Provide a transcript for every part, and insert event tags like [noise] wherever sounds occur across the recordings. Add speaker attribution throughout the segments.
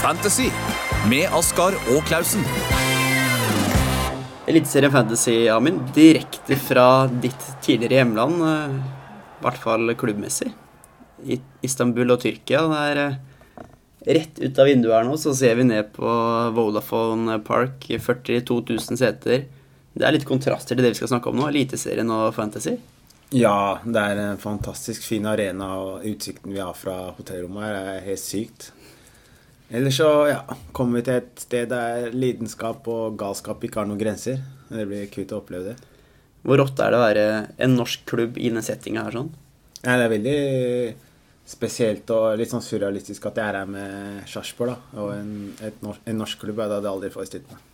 Speaker 1: Fantasy med Askar og Klausen.
Speaker 2: Eliteserien Fantasy, Amin, direkte fra ditt tidligere hjemland, eh, i hvert fall klubbmessig. I Istanbul og Tyrkia. Det er eh, rett ut av vinduet her nå, så ser vi ned på Vodafone Park, 42 000 seter. Det er litt kontraster til det vi skal snakke om nå, Eliteserien og Fantasy.
Speaker 3: Ja, det er en fantastisk fin arena, og utsikten vi har fra hotellrommet her, er helt sykt. Ellers så ja, kommer vi til et sted der lidenskap og galskap ikke har noen grenser. Det blir kult å oppleve det.
Speaker 2: Hvor rått er det å være en norsk klubb i denne settinga her sånn?
Speaker 3: Ja, det er veldig spesielt og litt sånn surrealistisk at jeg er her med Sarpsborg, da. Og en, norsk, en norsk klubb. Jeg hadde aldri forestilt meg.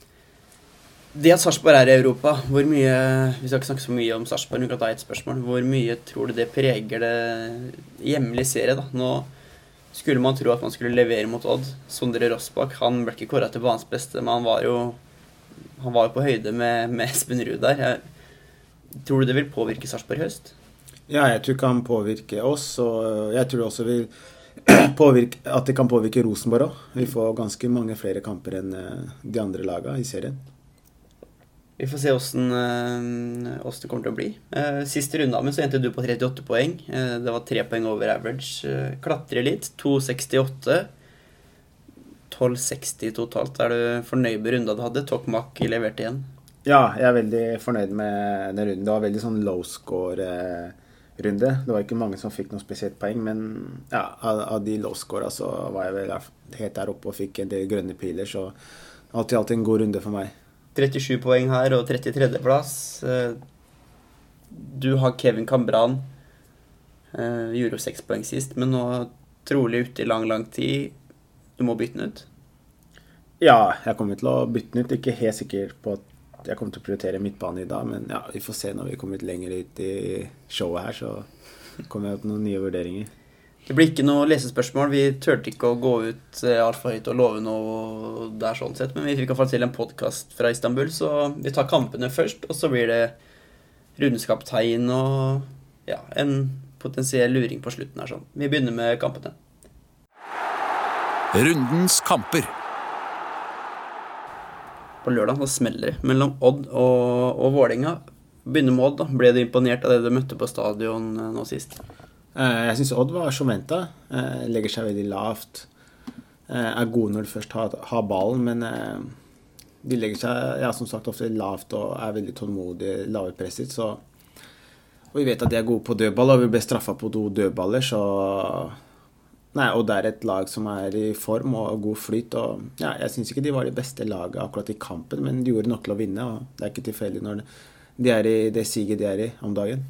Speaker 2: Det at Sarpsborg er i Europa, hvor mye Vi skal ikke snakke så mye om Sarpsborg, men kan ta et spørsmål. Hvor mye tror du det preger det hjemlige serie? da? Nå skulle man tro at man skulle levere mot Odd. Sondre Rossbakk han ble ikke kåra til banens beste, men han var jo han var jo på høyde med, med Espen Ruud der. Jeg, tror du det vil påvirke Sarpsborg i høst?
Speaker 3: Ja, jeg tror det kan påvirke oss, og jeg tror det også vil [clears throat] påvirke, at det kan påvirke Rosenborg òg. Vi får ganske mange flere kamper enn eh, de andre lagene i serien.
Speaker 2: Vi får se åssen uh, det kommer til å bli. Uh, siste runde av meg så endte du på 38 poeng. Uh, det var tre poeng over average. Klatre litt. 2,68. 12,60 totalt. Er du fornøyd med runda du hadde? Tokmak leverte igjen.
Speaker 3: Ja, jeg er veldig fornøyd med den runden. Det var veldig sånn low score-runde. Det var ikke mange som fikk noe spesielt poeng, men ja, av, de low scora så var jeg vel helt der oppe og fikk en del grønne piler, så alt i alt en god runde for meg.
Speaker 2: 37 poeng her og 33.-plass. Eh, du har Kevin Cambran. Eh, gjorde jo seks poeng sist, men nå trolig ute i lang, lang tid. Du må bytte den ut?
Speaker 3: Ja, jeg kommer til å bytte den ut. Ikke helt sikker på at jeg kommer til å prioritere midtbane i dag, men ja, vi får se når vi kommer litt lenger ut i showet her, så kommer jeg opp med noen nye vurderinger.
Speaker 2: Det blir ikke noe lesespørsmål. Vi turte ikke å gå ut eh, altfor høyt og love noe der, sånn sett, men vi fikk iallfall til en podkast fra Istanbul, så vi tar kampene først. Og så blir det rundeskaptegn og ja, en potensiell luring på slutten her. sånn. Vi begynner med kampene.
Speaker 1: Rundens kamper.
Speaker 2: På lørdag da smeller det mellom Odd og, og Vålerenga. Begynner med Odd. da. Ble du imponert av det du møtte på stadion eh, nå sist?
Speaker 3: Eh, jeg syns Odd var som venta. Eh, legger seg veldig lavt. Eh, er gode når de først har, har ballen, men de legger seg ja, som sagt ofte lavt og er veldig tålmodige, lave presset. Så og vi vet at de er gode på dødball, og vi ble straffa på to dødballer, så Nei, og det er et lag som er i form og god flyt. og ja, Jeg syns ikke de var det beste laget akkurat i kampen, men de gjorde nok til å vinne. og Det er ikke tilfeldig når de er i det siget de er i om dagen.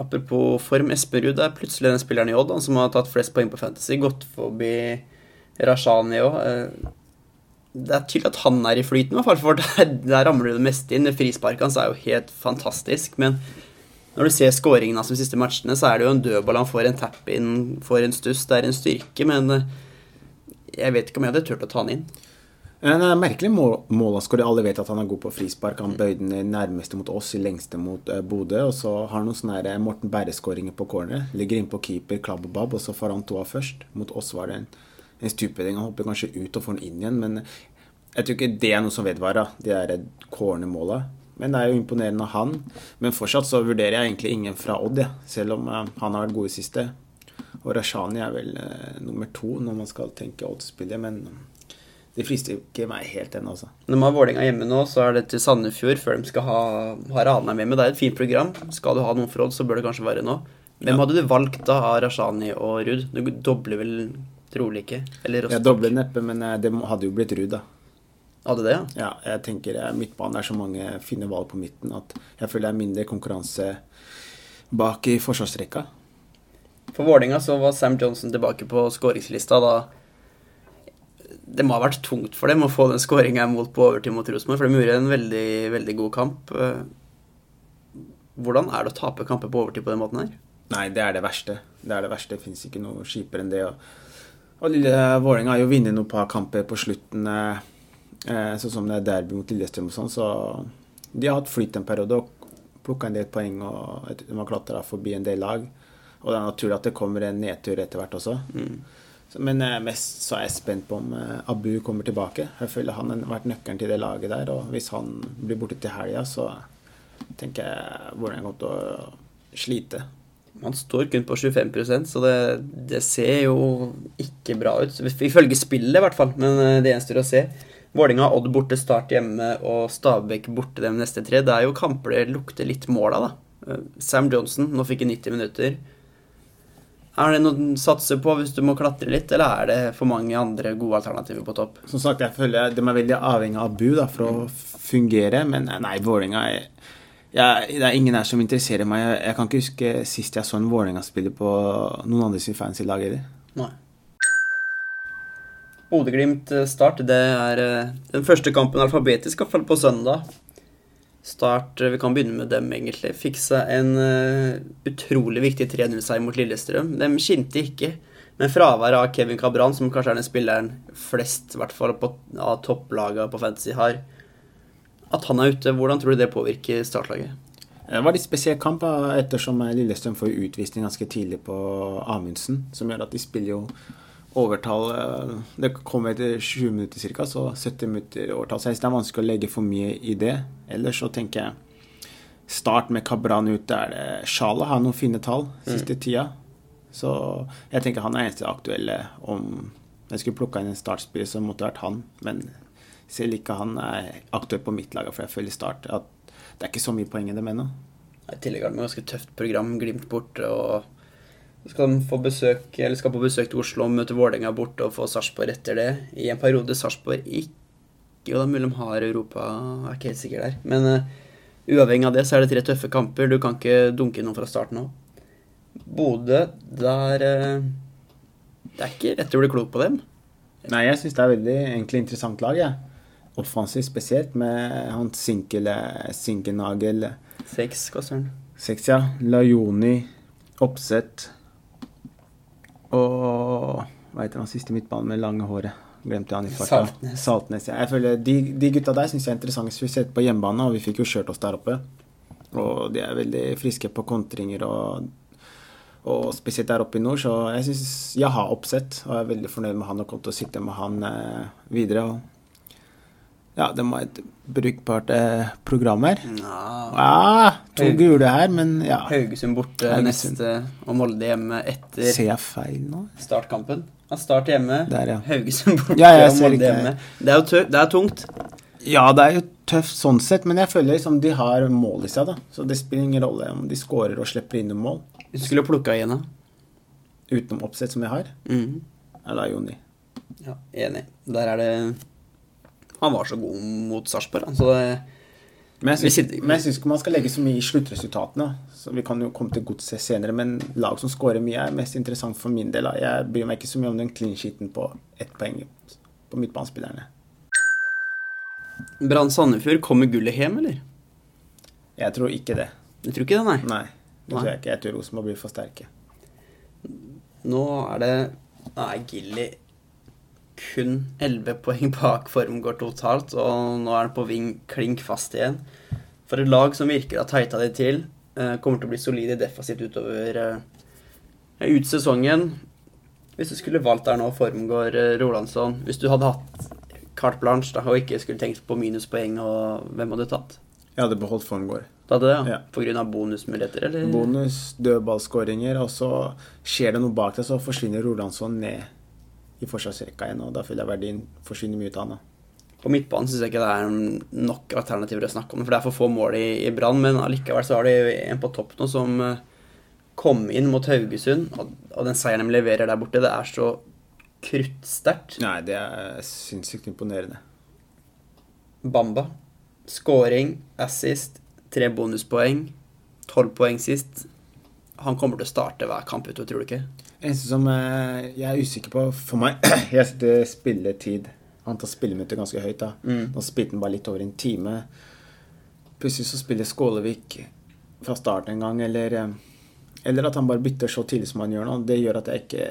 Speaker 2: Apropos form, Esperud er plutselig den spilleren i Odd som har tatt flest poeng på Fantasy. Gått forbi Rashani òg. Eh, det er tydelig at han er i flyten, i hvert fall, for der, der ramler det meste inn. Frisparket hans er jo helt fantastisk. Men når du ser skåringen av de siste matchene, så er det jo en dødball. Han får en tap inn, får en stuss. Det er en styrke, men eh, jeg vet ikke om jeg hadde turt å ta han inn.
Speaker 3: En merkelig mål, målskårer. Alle vet at han er god på frispark. Han bøyde den nærmeste mot oss, i lengste mot uh, Bodø. Og så har han noen sånne her Morten Berre-skåringer på corner. Ligger innpå keeper, klabb og babb, og så får han to av først. Mot oss var det en, en stupeding. Han hopper kanskje ut og får den inn igjen, men jeg tror ikke det er noe som vedvarer, de der cornermåla. Men det er jo imponerende av han. Men fortsatt så vurderer jeg egentlig ingen fra Odd, ja. selv om han har vært god i siste. Og Rashani er vel uh, nummer to når man skal tenke Odd-spillet, men det frister ikke meg helt ennå, altså.
Speaker 2: Når man har Vålerenga hjemme nå, så er det til Sandefjord før de skal ha, ha Ranheim hjemme. Det er et fint program. Skal du ha noen forhold, så bør det kanskje være nå. Hvem ja. hadde du valgt da av Rashani og Ruud? Du dobler vel trolig ikke?
Speaker 3: Eller Jeg dobler neppe, men eh, det hadde jo blitt Ruud, da.
Speaker 2: Hadde det, ja?
Speaker 3: Ja, jeg tenker eh, midtbanen er så mange fine valg på midten at jeg føler det er mindre konkurranse bak i forsvarsrekka.
Speaker 2: For Vålerenga så var Sam Johnson tilbake på skåringslista da det må ha vært tungt for dem å få den skåringa imot på overtid mot Rosenborg, for de gjorde en veldig, veldig god kamp. Eh, hvordan er det å tape kamper på overtid på den måten her?
Speaker 3: Nei, det er det verste. Det er det verste. Det fins ikke noe kjipere enn det. Og lille Vålerenga har jo vunnet noen par kamper på slutten, eh, sånn som det er derby mot Lillestrøm og sånn, så de har hatt flyt en periode og plukka en del poeng og de har klatra forbi en del lag. Og det er naturlig at det kommer en nedtur etter hvert også. Mm. Men mest så er jeg spent på om eh, Abu kommer tilbake. Jeg føler han har vært nøkkelen til det laget der, og hvis han blir borte til helga, så tenker jeg hvordan jeg kommer til å slite.
Speaker 2: Han står kun på 25% så det, det ser jo ikke bra ut. Ifølge spillet, i hvert fall. Men eh, det gjenstår å se. Vålinga Odd borte, Start hjemme og Stabæk borte de neste tre. Det er jo kamper det lukter litt mål av, da. Eh, Sam Johnson, nå fikk han 90 minutter. Er det noe du satser på hvis du må klatre litt, eller er det for mange andre gode alternativer på topp?
Speaker 3: Som sagt, jeg føler de er veldig avhengig av Bu da, for å fungere, men eh, nei, Vålerenga er Det er ingen her som interesserer meg. Jeg, jeg kan ikke huske sist jeg så en Vålerenga-spiller på noen andre sin fancy lag heller.
Speaker 2: Nei. Bodø-Glimt-start, det er eh, den første kampen alfabetisk, i hvert fall på søndag. Start, eh, Vi kan begynne med dem, egentlig. Fikk seg en uh, utrolig viktig 3-0-seier mot Lillestrøm. De skinte ikke. Men fraværet av Kevin Cabran, som kanskje er den spilleren flest i hvert fall på, av topplagene på Fantasy har, at han er ute, hvordan tror du det påvirker startlaget?
Speaker 3: Det var litt spesiell kamp, ettersom Lillestrøm får utvisning ganske tidlig på Amundsen, som gjør at de spiller jo overtall Det kommer etter 20 minutter ca., så 70 minutter overtall. Så jeg synes det er vanskelig å legge for mye i det. Ellers så tenker jeg start med Kabran ut. Der det Sjala har noen fine tall siste tida. Så jeg tenker han er eneste aktuelle. Om jeg skulle plukka inn en startspiller, så måtte det vært han. Men selv ikke han er aktuell på mitt lag, for jeg føler start at det er ikke så mye poeng i dem ennå.
Speaker 2: I tillegg har de ganske tøft program, Glimt borte, og skal besøk, eller skal på besøk til Oslo og møte Vålerenga borte og få Sarpsborg etter det. I en periode Sarpsborg ikke Jo, det er mulig de har Europa, jeg er ikke helt sikker der. Men uh, uavhengig av det, så er det tre tøffe kamper. Du kan ikke dunke noen fra starten av. Bodø, der uh, Det er ikke rett å bli klok på dem.
Speaker 3: Nei, jeg syns det er veldig egentlig interessant lag, jeg. Offensivt spesielt, med han Sinkele, Sinkenagel,
Speaker 2: Seks koster Seks,
Speaker 3: ja. Lajoni, Oppsett og Hva heter han siste midtbanen med lange håret? Glemte han i farta.
Speaker 2: Saltnes.
Speaker 3: Saltnes. Ja. Jeg føler De, de gutta der syns jeg er interessante, spesielt på hjemmebane, og vi fikk jo kjørt oss der oppe. Og de er veldig friske på kontringer og og spesielt der oppe i nord, så jeg syns jeg har oppsett, og jeg er veldig fornøyd med han og kommer til å sitte med han eh, videre. Og ja, det må et brukbart eh, program her.
Speaker 2: Ja.
Speaker 3: To
Speaker 2: Høy
Speaker 3: gule her, men ja.
Speaker 2: Haugesund borte
Speaker 3: Haugesund.
Speaker 2: neste, og Molde hjemme etter
Speaker 3: Ser jeg feil nå?
Speaker 2: startkampen. Ja, start hjemme,
Speaker 3: Der, ja.
Speaker 2: Haugesund borte
Speaker 3: Ja, jeg
Speaker 2: og Molde hjemme. Det er jo det er tungt.
Speaker 3: Ja, det er jo tøft sånn sett, men jeg føler liksom de har mål i seg, da. Så det spiller ingen rolle om de scorer og slipper inn noen mål.
Speaker 2: Du skulle plukka igjen, da?
Speaker 3: Utenom oppsett, som jeg har.
Speaker 2: Mhm.
Speaker 3: Eller Joni.
Speaker 2: Ja, enig. Der er det Han var så god mot Sarpsborg, han, så det
Speaker 3: Men jeg
Speaker 2: synes
Speaker 3: syns ikke man skal legge så mye i sluttresultatene. Så Vi kan jo komme til godset senere, men lag som scorer mye, er mest interessant for min del. Jeg bryr meg ikke så mye om den clean sheeten på ett poeng på midtbanespillerne.
Speaker 2: Brann Sandefjord, kommer gullet hjem, eller?
Speaker 3: Jeg tror ikke det.
Speaker 2: Du tror ikke det, nei?
Speaker 3: Nei. Det tror
Speaker 2: Nei.
Speaker 3: jeg ikke. Jeg tror Rosenborg blir for sterke.
Speaker 2: Nå er det Nå er Gilly kun 11 poeng bak Formgård totalt, og nå er han på ving klink fast igjen. For et lag som virker å ha tighta det til, eh, kommer til å bli solide defensivt utover eh, ut sesongen. Hvis du skulle valgt der nå, Formgård, eh, Rolandsson Hvis du hadde hatt carte blanche da, og ikke skulle tenkt på minuspoeng, og hvem hadde du tatt?
Speaker 3: Jeg hadde beholdt Formgård.
Speaker 2: Du hadde det, ja?
Speaker 3: Ja.
Speaker 2: Av bonusmuligheter, eller?
Speaker 3: Bonus, dødballskåringer, og så skjer det noe bak deg, så forsvinner Rolandsson ned i forsvarsrekka igjen, og da føler jeg verdien forsvinner mye ut av han. da.
Speaker 2: På midtbanen syns jeg ikke det er nok alternativer å snakke om, for det er for få mål i, i Brann. Men allikevel så har de en på topp nå som eh, kom inn mot Haugesund, og, og den seieren de leverer der borte, det er så kruttsterkt.
Speaker 3: Nei, det er sinnssykt imponerende.
Speaker 2: Bamba. Scoring, assist, tre bonuspoeng, tolv poeng sist. Han kommer til å starte hver kamp utover, tror du ikke?
Speaker 3: Eneste som eh, jeg er usikker på For meg [clears throat] Jeg setter spilletid Antall spilleminutter ganske høyt. da
Speaker 2: Mm.
Speaker 3: Nå spilte han bare litt over en time. Plutselig så spiller Skålevik fra starten en gang, eller eh, Eller at han bare bytter så tidlig som han gjør nå. Det gjør at jeg ikke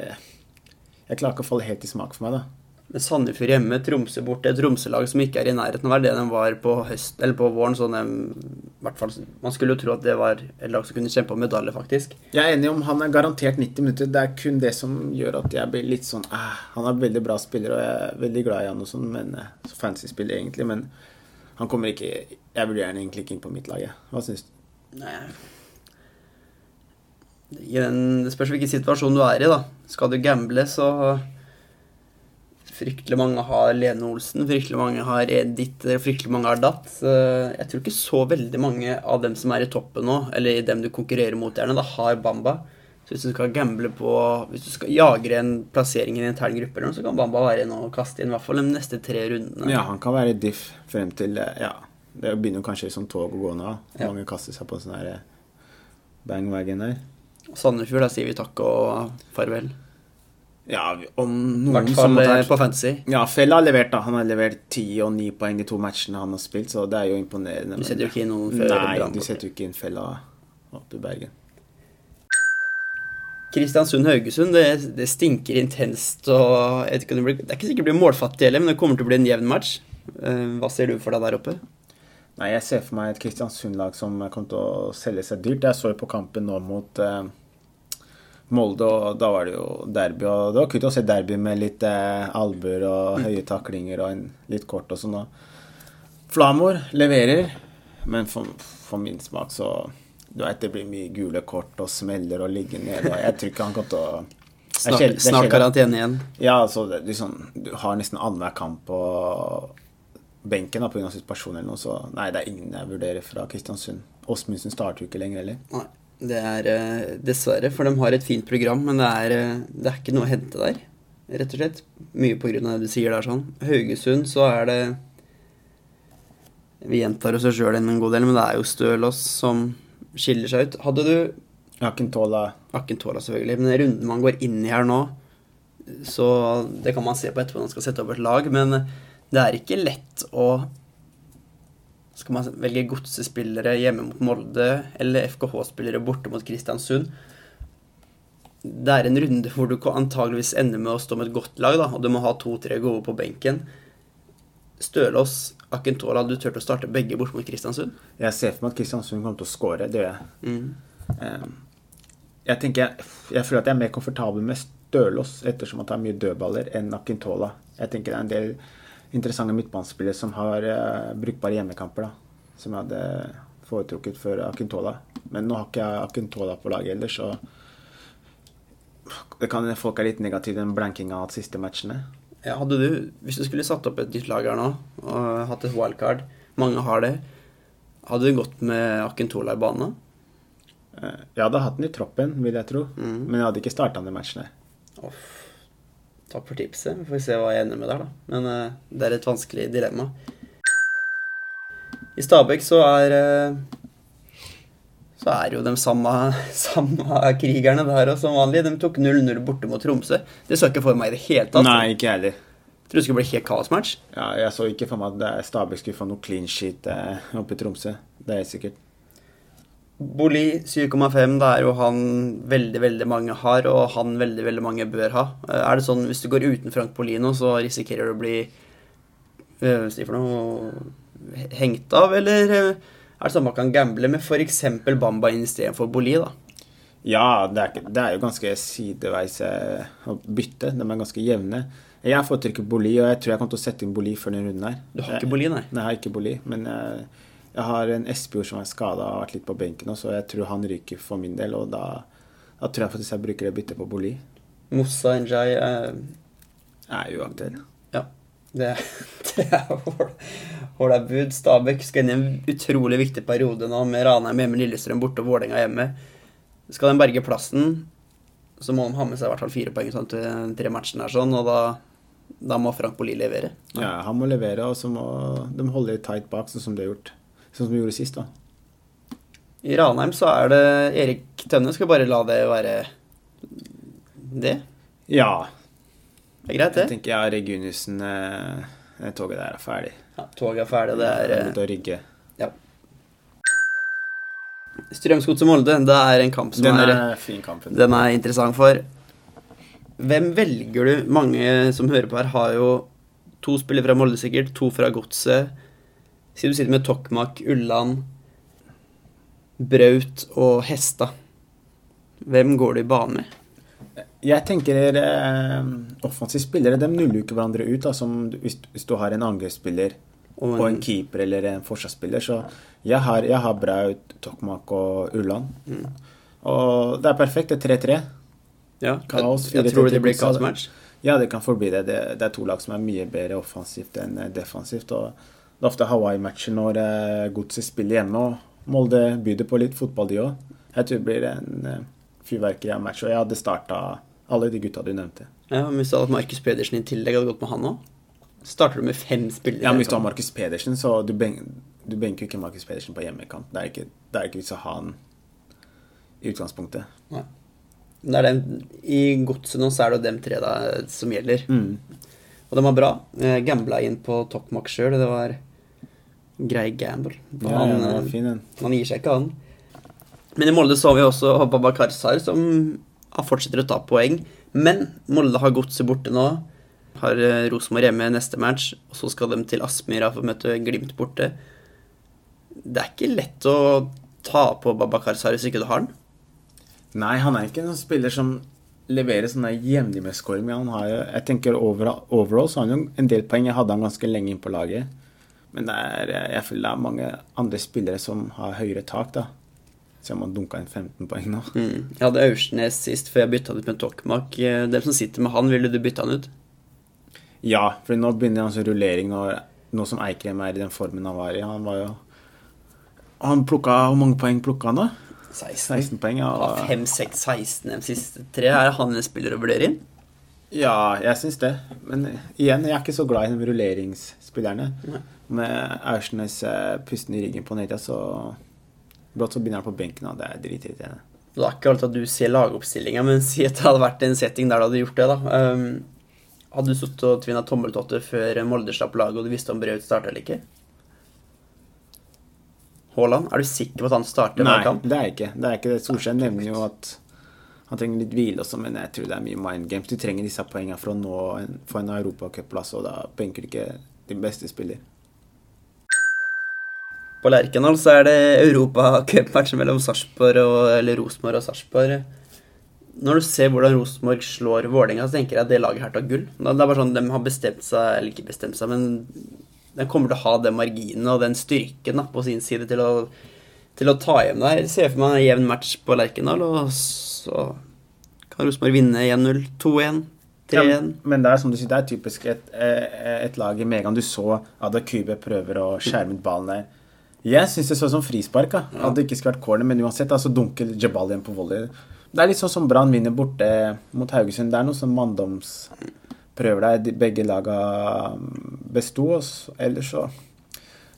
Speaker 3: Jeg klarer ikke å falle helt i smak for meg, da.
Speaker 2: Med Sandefjord hjemme, Tromsø borte, et Tromsø-lag som ikke er i nærheten av å være det de var på høst, eller på våren. Sånn de, hvert fall, man skulle jo tro at det var et lag som kunne kjempe om medalje, faktisk.
Speaker 3: Jeg er enig om han er garantert 90 minutter. Det er kun det som gjør at jeg blir litt sånn eh, Han er veldig bra spiller, og jeg er veldig glad i han og sånn, men eh, så fancy spiller egentlig. Men han kommer ikke Jeg vurderer han egentlig ikke inn på mitt lag. jeg. Hva syns du?
Speaker 2: Nei. Den, det spørs hvilken situasjon du er i, da. Skal du gamble, så Fryktelig mange har Lene Olsen, fryktelig mange har Edith, fryktelig mange har datt. Så Jeg tror ikke så veldig mange av dem som er i toppen nå, eller dem du konkurrerer mot gjerne, da har Bamba. Så hvis du skal gamble på Hvis du skal jage en plassering i en intern gruppe, eller noe, så kan Bamba være inne og kaste inn i hvert fall de neste tre rundene.
Speaker 3: Ja, han kan være diff frem til eh, Ja, det begynner kanskje som tog å gå nå.
Speaker 2: Ja.
Speaker 3: Mange kaster seg på en sånn eh, bangwagon der.
Speaker 2: Sandefjord, da sier vi takk og farvel.
Speaker 3: Ja, om noen som måtte
Speaker 2: eh, på fantasy.
Speaker 3: Ja, Fell har levert, da. Han har levert ti og ni poeng de to matchene han har spilt, så det er jo imponerende.
Speaker 2: Du setter jo ikke inn noen før
Speaker 3: Nei, du setter jo ikke inn Fella oppe i Bergen.
Speaker 2: Kristiansund-Haugesund, det, det stinker intenst. og jeg vet ikke om det, blir, det er ikke sikkert det blir målfattig heller, men det kommer til å bli en jevn match. Eh, Hva ser du for deg der oppe?
Speaker 3: Nei, jeg ser for meg et Kristiansund-lag som kommer til å selge seg dyrt. Jeg så jo på kampen nå mot eh, Molde, og da var det jo derby. Og det var kult å se derby med litt eh, albuer og høye taklinger og en, litt kort og sånn. og Flamor leverer, men for, for min smak så Du vet det blir mye gule kort og smeller og ligger ned, og jeg tror ikke han kommer til å [laughs]
Speaker 2: Snart, karantene igjen.
Speaker 3: Ja, altså, liksom, du har nesten annenhver kamp på benken pga. situasjonen eller noe, så nei, det er ingen jeg vurderer fra Kristiansund. Åsmundsen starter jo ikke lenger heller.
Speaker 2: Nei, det er eh, dessverre, for de har et fint program, men det er, eh, det er ikke noe å hente der. Rett og slett. Mye på grunn av det du sier der sånn. Haugesund, så er det Vi gjentar oss sjøl en god del, men det er jo Stølås som skiller seg ut. Hadde du
Speaker 3: Akintola
Speaker 2: Akintola, selvfølgelig, men den runden man går inn i her nå, så det kan man se på etterpå når man skal sette opp et lag, men det er ikke lett å skal man velge godsespillere hjemme mot Molde eller FKH-spillere borte mot Kristiansund. Det er en runde hvor du antageligvis ender med å stå med et godt lag, da, og du må ha to-tre gode på benken. Stølås, Akintola, du turt å starte begge borte mot Kristiansund?
Speaker 3: Jeg ser for meg at Kristiansund kommer til å skåre, det gjør jeg.
Speaker 2: Mm.
Speaker 3: Eh, Jeg tenker, jeg, føler at jeg er mer komfortabel med Stølås ettersom at har mye dødballer, enn Akintola. Jeg tenker det er en del interessante midtbanespillere som har eh, brukbare hjemmekamper, da. Som jeg hadde foretrukket for Akintola. Men nå har ikke jeg Akintola på laget heller, så det kan Folk er litt negative til den blankinga av de siste matchene.
Speaker 2: Ja, hadde du, Hvis du skulle satt opp et nytt lag her nå, og hatt et wildcard Mange har det. Hadde du gått med Akintola i banen?
Speaker 3: Eh, Jeg hadde hatt den i troppen, vil jeg tro,
Speaker 2: Mm.
Speaker 3: men jeg hadde ikke starta de matchene.
Speaker 2: Uff. Takk for tipset. Vi får se hva jeg ender med der, da. Men uh, det er et vanskelig dilemma. I Stabæk så er uh, Så er jo de samme, [laughs] samme krigerne der og som vanlig. De tok 0-0 borte mot Tromsø. Det så ikke for meg i det hele tatt.
Speaker 3: Nei, ikke heller.
Speaker 2: Tror du det skulle bli helt kaosmatch.
Speaker 3: Ja, jeg så ikke for meg at Stabæk skulle få noe clean sheet uh, oppe i Tromsø. Det er sikkert.
Speaker 2: Boli 7,5, det er jo han veldig, veldig mange har, og han veldig, veldig mange bør ha. Eh, Er det sånn hvis du går uten Frank Bolino, så risikerer du å bli eh, si for noe hengt av, eller eh, er det sånn man kan gamble med f.eks. Bamba istedenfor Boli, da?
Speaker 3: Ja, det er, det er jo ganske sideveis å bytte. De er ganske jevne. Jeg foretrekker Boli, og jeg tror jeg kommer til å sette inn Boli før denne runden her.
Speaker 2: Du har ikke Boli, nei?
Speaker 3: Nei, jeg har ikke Boli, men jeg, jeg har en Espejord som er skada og har vært litt på benken, også, så jeg tror han ryker for min del, og da, da tror jeg faktisk jeg bruker det byttet på Boli.
Speaker 2: Moussa Njay eh,
Speaker 3: Er uaktuell.
Speaker 2: Ja. Det, [laughs] det er ålreit bud. Stabæk skal inn i en utrolig viktig periode nå med Ranheim hjemme, Lillestrøm borte og Vålerenga hjemme. Skal de berge plassen, så må de ha med seg i hvert fall fire poeng sånn, til tre matchene her, sånn, og da, da må Frank Boli levere.
Speaker 3: Ja, han må levere, og så må de holde litt tight bak, sånn som de har gjort. Sånn som vi gjorde sist, da.
Speaker 2: I Ranheim så er det Erik Tønne. Skal bare la det være det.
Speaker 3: Ja.
Speaker 2: Det er greit,
Speaker 3: Jeg
Speaker 2: det.
Speaker 3: tenker ja, Reguniussen eh, toget der er ferdig.
Speaker 2: Ja, toget er ferdig. Det er eh,
Speaker 3: Ut å rygge.
Speaker 2: ja. Strømsgodset Molde, det er en kamp som
Speaker 3: Den
Speaker 2: er
Speaker 3: er fin kampen.
Speaker 2: Den er interessant for Hvem velger du? Mange som hører på her, har jo to spillere fra Molde, sikkert. To fra Godset. Si du sitter med Tokmak, Ulland, Braut og Hesta. Hvem går du i bane med?
Speaker 3: Jeg tenker eh, offensive spillere de nuller jo ikke hverandre ut. Da, som hvis, hvis du har en angrepsspiller
Speaker 2: Og
Speaker 3: og en keeper eller en forsvarsspiller. Så jeg har, jeg har Braut, Tokmak og Ulland.
Speaker 2: Mm.
Speaker 3: Og det er perfekt. Det er 3-3.
Speaker 2: Ja,
Speaker 3: Kaos,
Speaker 2: jeg, jeg tror det blir
Speaker 3: Godset.
Speaker 2: kaosmatch.
Speaker 3: Ja, det kan forbli det. det. Det er to lag som er mye bedre offensivt enn eh, defensivt. Og det er ofte Hawaii-matcher når eh, Godset spiller hjemme, og Molde byr på litt fotball, de òg. Jeg tror det blir en eh, fyrverkeri av match. Og jeg hadde starta alle de gutta du nevnte.
Speaker 2: Ja, men Hvis du hadde hatt Markus Pedersen i tillegg, hadde du gått med han òg? Starter du med fem spillere?
Speaker 3: Ja, men Hvis du har Markus Pedersen, så du, ben, du benker jo ikke Markus Pedersen på hjemmekamp. Det er ikke, det er ikke vits å ha han i utgangspunktet.
Speaker 2: Nei. Det er dem, I godset nå så er det jo dem tre da, som gjelder. Og de var bra. Jeg gambla inn på Tokmak sjøl, det var grei gamble.
Speaker 3: Ja,
Speaker 2: han,
Speaker 3: ja,
Speaker 2: eh,
Speaker 3: fin,
Speaker 2: han gir seg ikke, han. Men i Molde så vi også Baba Karzar, som har fortsetter å ta poeng. Men Molde har godset borte nå. Har eh, Rosenborg hjemme neste match, og så skal de til Aspmyra for å møte Glimt borte. Det er ikke lett å ta på Baba Karzar hvis ikke du har den.
Speaker 3: Nei, han er ikke en spiller som leverer sånne jevnlig med scoring. Men han har jeg tenker overall, overall så har han jo en del poeng. Jeg hadde han ganske lenge inn på laget. Men er, jeg føler det er mange andre spillere som har høyere tak, da. Så jeg må dunka inn 15 poeng nå.
Speaker 2: Mm. Jeg hadde Aursnes sist før jeg bytta ut med Tokmak. Eh, Dem som sitter med han, ville du bytte han ut?
Speaker 3: Ja, for nå begynner han sånn rullering når, nå som Eikrem er i den formen han var i. Han var jo Han plukka Hvor mange poeng plukka han, da? 16 poeng. Ja,
Speaker 2: Ja, 5, 6, 16 de siste tre. Er han en spiller å vurdere inn?
Speaker 3: ja jeg syns det. Men igjen, jeg er ikke så glad i de rulleringsspillerne.
Speaker 2: Nei.
Speaker 3: Med Aursnes pusten i ryggen på nedtida, så Brått så begynner han på benken, og det er dritirriterende.
Speaker 2: Det er ikke alltid at du ser lagoppstillinga, men si at det hadde vært en setting der du hadde gjort det, da. Um, hadde du sittet og tvinna tommeltotter før Molde slapp laget, og du visste om Braut starta eller ikke? Haaland, er du sikker på at han starter hver
Speaker 3: Nei,
Speaker 2: kamp?
Speaker 3: det er ikke. Det er ikke det. Solskjær nevner jo at han trenger litt hvile også, men jeg tror det er mye mind games. Du trenger disse poengene for å nå en, få en europacupplass, og da benker du ikke din beste spiller.
Speaker 2: På Lerkendal så er det europacupmatch mellom Sarpsborg og eller Rosenborg og Sarpsborg. Når du ser hvordan Rosenborg slår Vålerenga, så tenker jeg at det laget her tar gull. Det er bare sånn De har bestemt seg, eller ikke bestemt seg, men de kommer til å ha den marginen og den styrken da, på sin side til å, til å ta hjem det her. Jeg ser for meg en jevn match på Lerkendal, og så kan Rosenborg vinne 1-0, 2-1,
Speaker 3: Ja, men det er som du sier, det er typisk et, eh, et lag i Megan. du så Ada Kube prøver å skjerme ut ballen der. Jeg syns det så ut som frispark. Ja. At det ikke skulle vært corner, men uansett, altså dunker Jabal igjen på volley. Det er litt sånn som Brann vinner borte mot Haugesund. Det er noe sånn manndomsprøver der de- begge laga besto. og så- Ellers så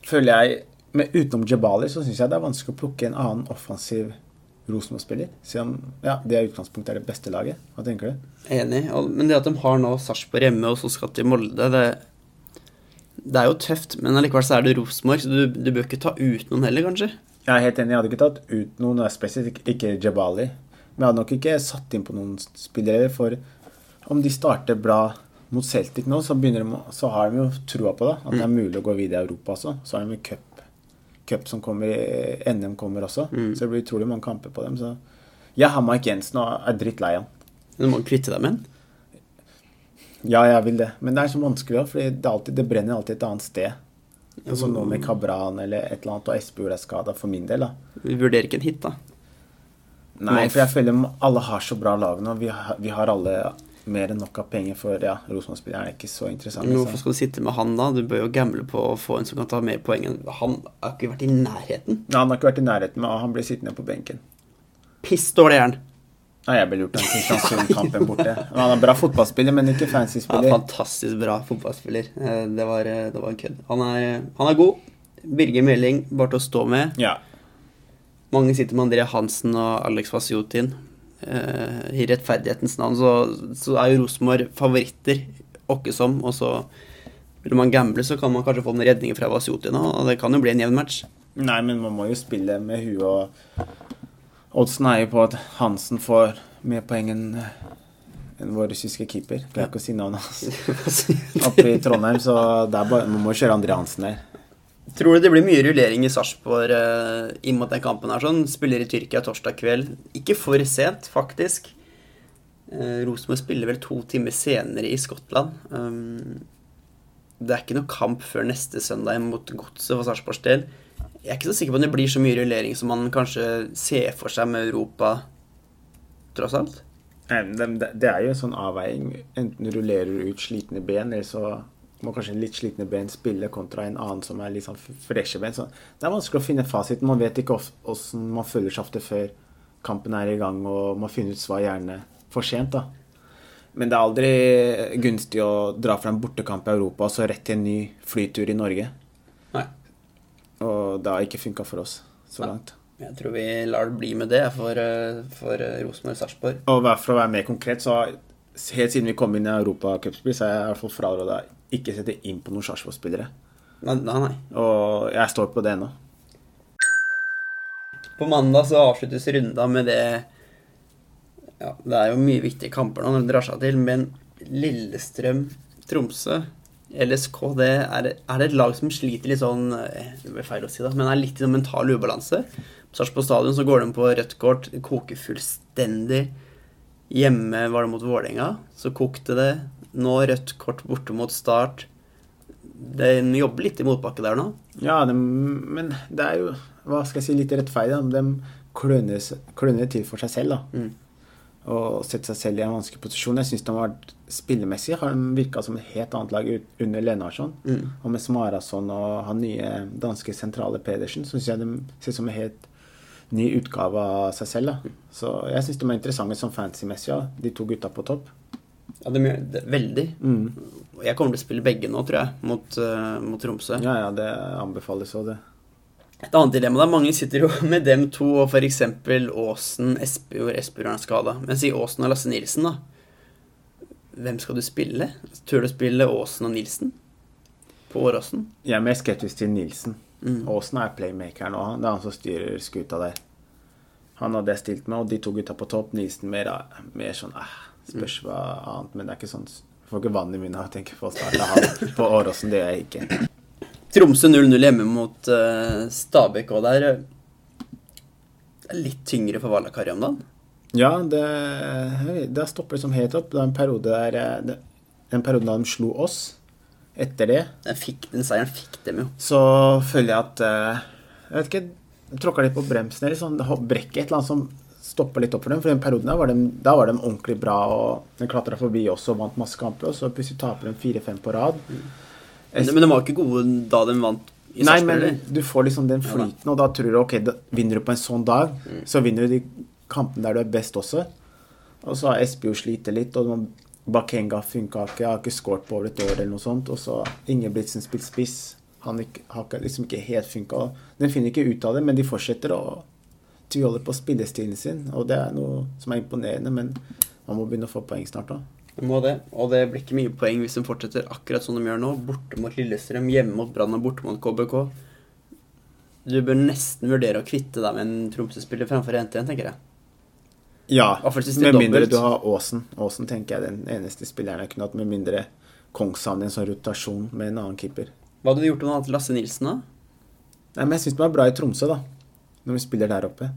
Speaker 3: føler jeg men Utenom Jabali så syns jeg det er vanskelig å plukke en annen offensiv Rosenborg-spiller. Siden ja, det i utgangspunktet er det beste laget. Hva tenker du?
Speaker 2: Enig. Men det at de har nå Sarpsborg hjemme og så skal til Molde, det, det er jo tøft. Men allikevel så er det Rosenborg, så du, du bør ikke ta ut noen heller, kanskje.
Speaker 3: Jeg er helt enig, jeg hadde ikke tatt ut noen spesifikt, ikke Jabali. Men jeg hadde nok ikke satt inn på noen spillere, for om de starter bra mot Celtic nå, så, de, så har de jo troa på det. At det er mulig å gå videre i Europa også. Så har de jo cup, cup som kommer, NM kommer også. Så det blir utrolig mange kamper på dem. Så jeg har Mike Jensen og er drittlei han.
Speaker 2: Du må kvitte deg med den.
Speaker 3: Ja, jeg vil det. Men det er så vanskelig òg, for det, alltid- det brenner alltid et annet sted. Altså nå med Kabran eller et eller annet, og Espejord er skada for min del. da.
Speaker 2: Vi vurderer ikke en hit, da.
Speaker 3: Nei, for jeg føler alle har så bra lag nå. Vi har, vi har alle mer enn nok av penger for ja, Rosenborg-spilleren er ikke så interessant.
Speaker 2: Men hvorfor skal du sitte med han, da? Du bør jo gamble på å få en som kan ta mer poeng enn Han har ikke vært i nærheten.
Speaker 3: Nei, han har ikke vært i nærheten, men han blir sittende på benken.
Speaker 2: Piss dårlig er han.
Speaker 3: Nei, jeg ble lurt av Kristiansund-kampen borte. Han er bra fotballspiller, men ikke fancy spiller.
Speaker 2: Ja, fantastisk bra fotballspiller. Eh, Det var, det var en kødd. Han er, han er god. Birger Meling, bare til å stå med.
Speaker 3: Ja.
Speaker 2: Mange sitter med André Hansen og Alex Vasjotin. Eh, I rettferdighetens navn så, så er jo Rosenborg favoritter, åkke som. Og så vil man gamble, så kan man kanskje få noen redninger fra Vasjotin òg, og det kan jo bli en jevn match.
Speaker 3: Nei, men man må jo spille med huet og Oddsen er jo på at Hansen får mer poeng enn En vår russiske keeper. Klarer ikke å si navnet hans. [laughs] Oppe i Trondheim, så bare, man må kjøre Andre Hansen der.
Speaker 2: Tror du det blir mye rullering i Sarpsborg uh, inn mot den kampen her? sånn? Spiller i Tyrkia torsdag kveld. Ikke for sent, faktisk. Uh, Rosenborg spiller vel to timer senere i Skottland. Um, det er ikke noe kamp før neste søndag mot Godset for Sarpsborgs del. Jeg er ikke så sikker på om det blir så mye rullering som man kanskje ser for seg med Europa, tross alt.
Speaker 3: Det, er jo en sånn avveiing. Enten rullerer du ut slitne ben, eller så må kanskje litt slitne ben spille kontra en annen som er litt sånn freshe ben. Så det er vanskelig å finne fasiten. Man vet ikke åssen man føler seg ofte før kampen er i gang, og man finner ut svar gjerne for sent. da. Men det er aldri gunstig å dra fra en bortekamp i Europa og så rett til en ny flytur i Norge.
Speaker 2: Nei.
Speaker 3: Og det har ikke funka for oss så langt.
Speaker 2: Jeg tror vi lar det bli med det for, eh, for eh, Rosenborg Sarpsborg.
Speaker 3: Og for å være mer konkret, så helt siden vi kom inn i Europacupspill, så har jeg i hvert fall fraråda ikke sette inn på noen Sarpsborg-spillere.
Speaker 2: Nei, nei.
Speaker 3: Og jeg står på det ennå.
Speaker 2: På mandag så avsluttes runda med det ja, Det er jo mye viktige kamper nå når det drar seg til, men Lillestrøm, Tromsø, LSK det er, er, det et lag som sliter litt sånn eh, Det blir feil å si, da, men er litt i sånn mental ubalanse. På Sarpsborg stadion så går de på rødt kort, koker fullstendig. Hjemme var det mot Vålerenga, så kokte det. Nå rødt kort borte mot Start. De jobber litt i motbakke der nå.
Speaker 3: Ja, de, men det er jo hva skal jeg si, litt rettferdig. De kløner, kløner til for seg selv. da. Mm og sette seg selv i en vanskelig posisjon. Jeg syns de har vært spillemessig har de virka som et helt annet lag under Lenarsson. Mm. Og med Smarason og han nye danske sentrale Pedersen syns jeg de ser som en helt ny utgave av seg selv. Da. Så jeg syns de er interessante som fancy-messig, ja, de to gutta på topp.
Speaker 2: Ja, de gjør det veldig. Mm. Jeg kommer til å spille begge nå, tror jeg, mot, uh, mot Tromsø.
Speaker 3: Ja, ja, det anbefales òg, det.
Speaker 2: Et annet dilemma da, mange sitter jo [laughs] med dem to og f.eks. Åsen, Espejord, Espejord er skada. Men si Åsen og Lasse Nilsen, da. Hvem skal du spille? Tør du spille Åsen og Nilsen på Åråsen?
Speaker 3: Jeg er mer skeptisk til Nilsen. Mm. Åsen er playmaker nå. Det er han som styrer skuta der. Han hadde jeg stilt med, og de to gutta på topp. Nilsen mer, mer sånn eh, Spørs hva annet, men det er ikke sånn Får ikke vann i munnen av å tenke på å starte han på Åråsen. Det gjør jeg ikke.
Speaker 2: Tromsø 0-0 hjemme mot uh, Stabæk òg der. Det er litt tyngre for Valakari om dagen?
Speaker 3: Ja, det, det stopper liksom helt opp. Det er en periode der eh, Den perioden da de slo oss. Etter det
Speaker 2: Den, fikk, den seieren fikk dem jo.
Speaker 3: Så føler jeg at Jeg vet ikke Tråkka litt på bremsen eller sånn. Brekket et eller annet som stopper litt opp for dem. For den perioden der var de, da var de ordentlig bra, og de klatra forbi oss og vant masse kamper. Og så plutselig taper de fire-fem på rad. Mm.
Speaker 2: Men de var ikke gode da de vant
Speaker 3: i Nei, men du får liksom den flyten, og da tror du ok, da vinner du på en sånn dag, mm. så vinner du de kampene der du er best også. Og så har Espejord slitt litt, og Bakenga funka ikke, har ikke skåret på over et år eller noe sånt. Og så Ingebrigtsen spilt spiss. Han har liksom ikke helt funka. Den finner ikke ut av det, men de fortsetter å tviholde på spillestilen sin, og det er noe som er imponerende, men man må begynne å få poeng snart da.
Speaker 2: De må det, og det blir ikke mye poeng hvis de fortsetter akkurat som de gjør nå. Borte mot Lillestrøm, hjemme mot Brann og borte mot KBK. Du bør nesten vurdere å kvitte deg med en Tromsø-spiller framfor en en, tenker jeg.
Speaker 3: Ja, med mindre du har Åsen. Åsen tenker jeg er den eneste spilleren jeg kunne hatt, med mindre Kongshavn i en sånn rotasjon med en annen keeper.
Speaker 2: Hva hadde du gjort om du hadde hatt Lasse Nilsen, da?
Speaker 3: Nei, men Jeg syns det var bra i Tromsø, da. Når vi spiller der oppe.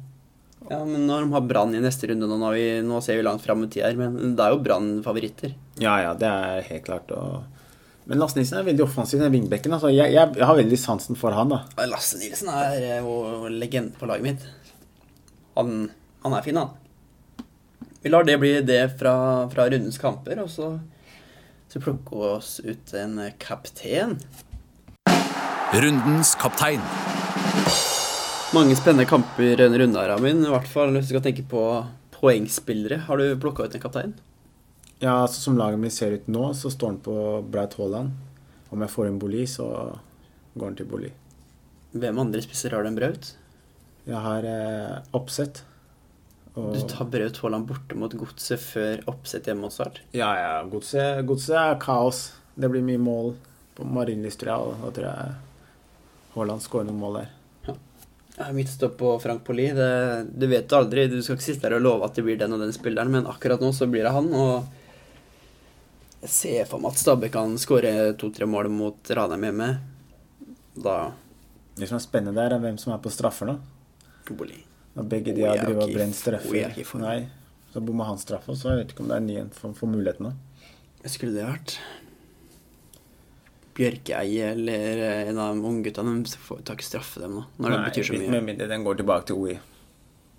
Speaker 2: Ja, men når de har Brann i neste runde nå, vi, nå ser vi langt fram i tid her, men det er jo Brann favoritter.
Speaker 3: Ja, ja, det er helt klart. Og... Men Lasse Nilsen er veldig offensiv, den vingbekken. Altså, jeg, jeg, jeg, har veldig sansen for han, da.
Speaker 2: Lasse Nilsen er jo legende på laget mitt. Han, han, er fin, han. Vi lar det bli det fra, fra rundens kamper, og så, så vi oss ut en kaptein.
Speaker 1: Rundens kaptein.
Speaker 2: Mange spennende kamper denne runden, Ramin. I hvert fall hvis du skal tenke på poengspillere. Har du plukka ut en kaptein?
Speaker 3: Ja, altså Som laget mitt ser ut nå, så står han på Braut Haaland. Om jeg får en Boli, så går han til Boli.
Speaker 2: Hvem andre spisser har du enn Braut?
Speaker 3: Jeg har eh, Oppsett.
Speaker 2: Og... Du tar Braut Haaland borte mot Godset før Oppsett hjemme mot Start?
Speaker 3: Ja, ja. Godset, godse er kaos. Det blir mye mål på Marienlyst, ja, og da tror jeg Haaland skårer noen mål der.
Speaker 2: Ja, mitt stopp på Frank Poli. Det, du vet aldri. Du skal ikke sitte der og love at det blir den og den spilleren, men akkurat nå så blir det han. Og Jeg ser for meg at Stabæk kan skåre to-tre mål mot Ranheim hjemme. Da
Speaker 3: Det som er spennende der, er hvem som er på straffer nå.
Speaker 2: Poli.
Speaker 3: Når begge de har drevet og brent straffer. Nei, så bomma han straffa, så jeg vet ikke om det er en ny en for, for nå.
Speaker 2: Skulle det vært? Bjørkeie eller en av de ungguttene de får- tar ikke straffe dem nå, når det betyr så mye.
Speaker 3: Med mindre den går tilbake til OI.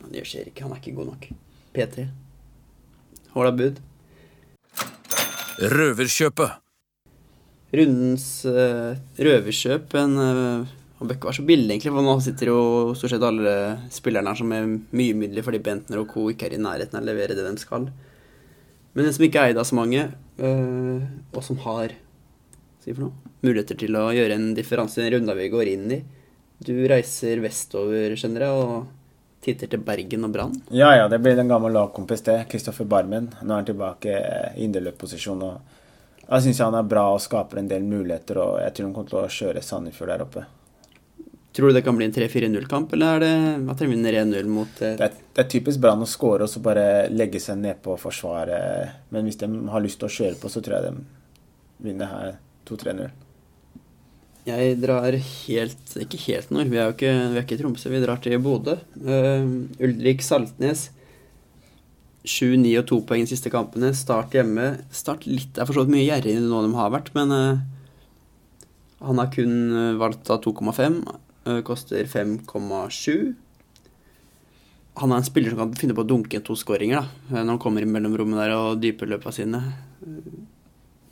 Speaker 2: Men Det skjer ikke, han er ikke god nok. P3. Håla bud.
Speaker 1: Røverkjøpet.
Speaker 2: Rundens uh, røverkjøp en, uh, Han bør ikke være så billig, egentlig, for nå sitter jo stort sett alle spillerne her som er mye midler fordi Bentner og co. ikke er i nærheten av å levere det de skal. Men en som ikke er eid av så mange, uh, og som har si for noe, muligheter til å gjøre en differanse i den runda vi går inn i Du reiser vestover, skjønner jeg, og titter til Bergen og Brann.
Speaker 3: Ja, ja, det blir en gammel lagkompis, det. Kristoffer Barmen. Nå er han tilbake i indreløpposisjon. og Jeg syns han er bra og skaper en del muligheter, og jeg tror han kommer til å kjøre Sandefjord der oppe.
Speaker 2: Tror du det kan bli en 3-4-0-kamp, eller er det at de vinner 1-0 mot eh,
Speaker 3: Det er, det er typisk Brann å skåre og så bare legge seg nedpå forsvaret. Men hvis de har lyst til å kjøre på, så tror jeg de vinner her 2-3-0.
Speaker 2: Jeg drar helt Ikke helt nord, vi er jo ikke, vi er ikke i Tromsø, vi drar til Bodø. Uh, Ulrik Saltnes. 7, 9 og 2 poeng de siste kampene. Start hjemme. Start litt er for så vidt mye gjerrigere enn nå de har vært, men uh, han har kun eh, valgt av 2,5. Uh, koster 5,7. Han er en spiller som kan finne på å dunke to skåringer da, eh, når han kommer i mellomrommet der og dyper løpa sine.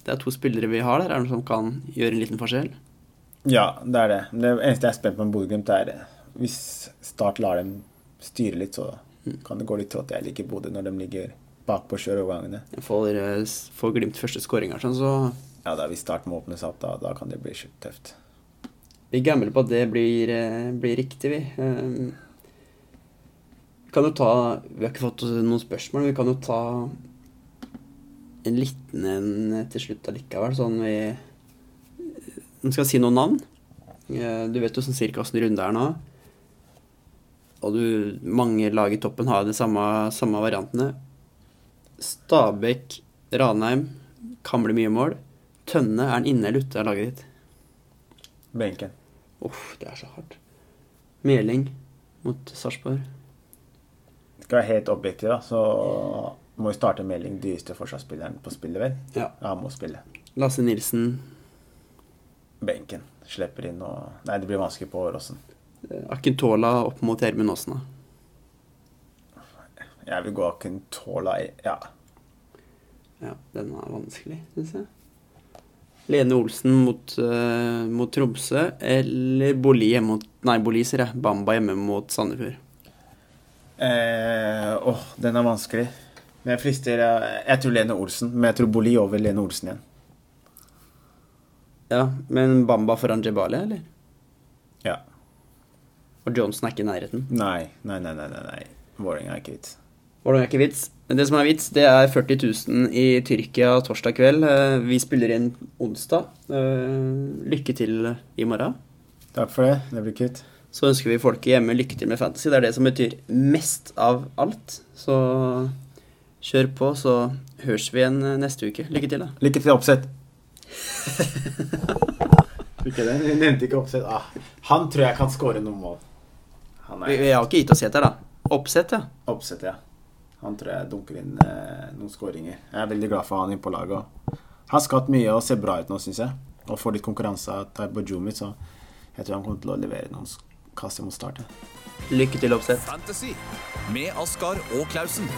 Speaker 2: Det er to spillere vi har der, er det noen som kan gjøre en liten forskjell?
Speaker 3: Ja, det er det. Det eneste jeg er spent på med Bodø-Glimt, er hvis Start lar dem styre litt, så kan det gå litt trått. Jeg liker Bodø når de ligger bakpå kjøreovergangene.
Speaker 2: Får, eh, får Glimt første skåringer, sånn, så
Speaker 3: Ja, da Hvis Start må åpne seg opp, da, da kan det bli skikkelig tøft.
Speaker 2: vi gambler på at det blir, eh, blir riktig, vi. Eh, Vi kan jo ta Vi har ikke fått noen spørsmål, men vi kan jo ta en liten en til slutt allikevel, sånn vi Nå skal jeg si noen navn. Eh, Du vet jo sånn cirka åssen runde er nå. Og du, mange lag i toppen har de samme, samme variantene. Stabæk, Ranheim kan bli mye mål. Tønne, er han inne eller ute av laget ditt?
Speaker 3: Benken.
Speaker 2: Uff, det er så hardt. Meling mot Sarpsborg.
Speaker 3: Skal være helt objektiv, da, så må jo starte melding dyreste forsvarsspilleren på spillet, vel?
Speaker 2: Ja.
Speaker 3: Han må spille.
Speaker 2: Lasse Nilsen,
Speaker 3: Benken. Slipper inn og Nei, det blir vanskelig på Åråsen.
Speaker 2: Akentola Akintola opp mot Gjermund Aasen. da.
Speaker 3: Jeg vil gå Akintola i Ja.
Speaker 2: Ja, den er vanskelig, syns jeg. Lene Olsen mot, uh, mot Tromsø, eller Boli hjemme mot Nei, Boli, sier jeg. Bamba hjemme mot Sandefjord.
Speaker 3: Eh, åh, den er vanskelig. Men jeg frister Jeg, jeg tror Lene Olsen, men jeg tror Boli over Lene Olsen igjen.
Speaker 2: Ja, men Bamba foran Jebali, eller?
Speaker 3: Ja.
Speaker 2: Og Johnson er ikke i nærheten.
Speaker 3: Nei, nei, nei, nei. nei. Vålerenga er ikke vits.
Speaker 2: Hvordan er ikke vits? Men det som er vits, det er 40 000 i Tyrkia torsdag kveld. Eh, Vi spiller inn onsdag. Eh, Lykke til i morgen.
Speaker 3: Takk for det. Det blir kutt.
Speaker 2: Så ønsker vi folket hjemme lykke til med fantasy. Det er det som betyr mest av alt. Så kjør på, så høres vi igjen neste uke. Lykke til, da.
Speaker 3: Lykke til, oppsett. [laughs] Jeg nevnte ikke oppsett. Ah, han tror jeg kan skåre noen mål.
Speaker 2: Vi,
Speaker 3: er
Speaker 2: vi har ikke gitt oss helt her, da. Oppsett, ja.
Speaker 3: oppsett, ja. Han tror jeg dunker inn eh, noen skåringer. Jeg er veldig glad for han inn på laget. Han har skatt mye og ser bra ut nå, syns jeg. Og får litt konkurranse av Taibo Jumi, så jeg tror han kommer til å levere noen kast mot start.
Speaker 2: Lykke til, Oppsett.
Speaker 1: Fantasy med Askar og Klausen.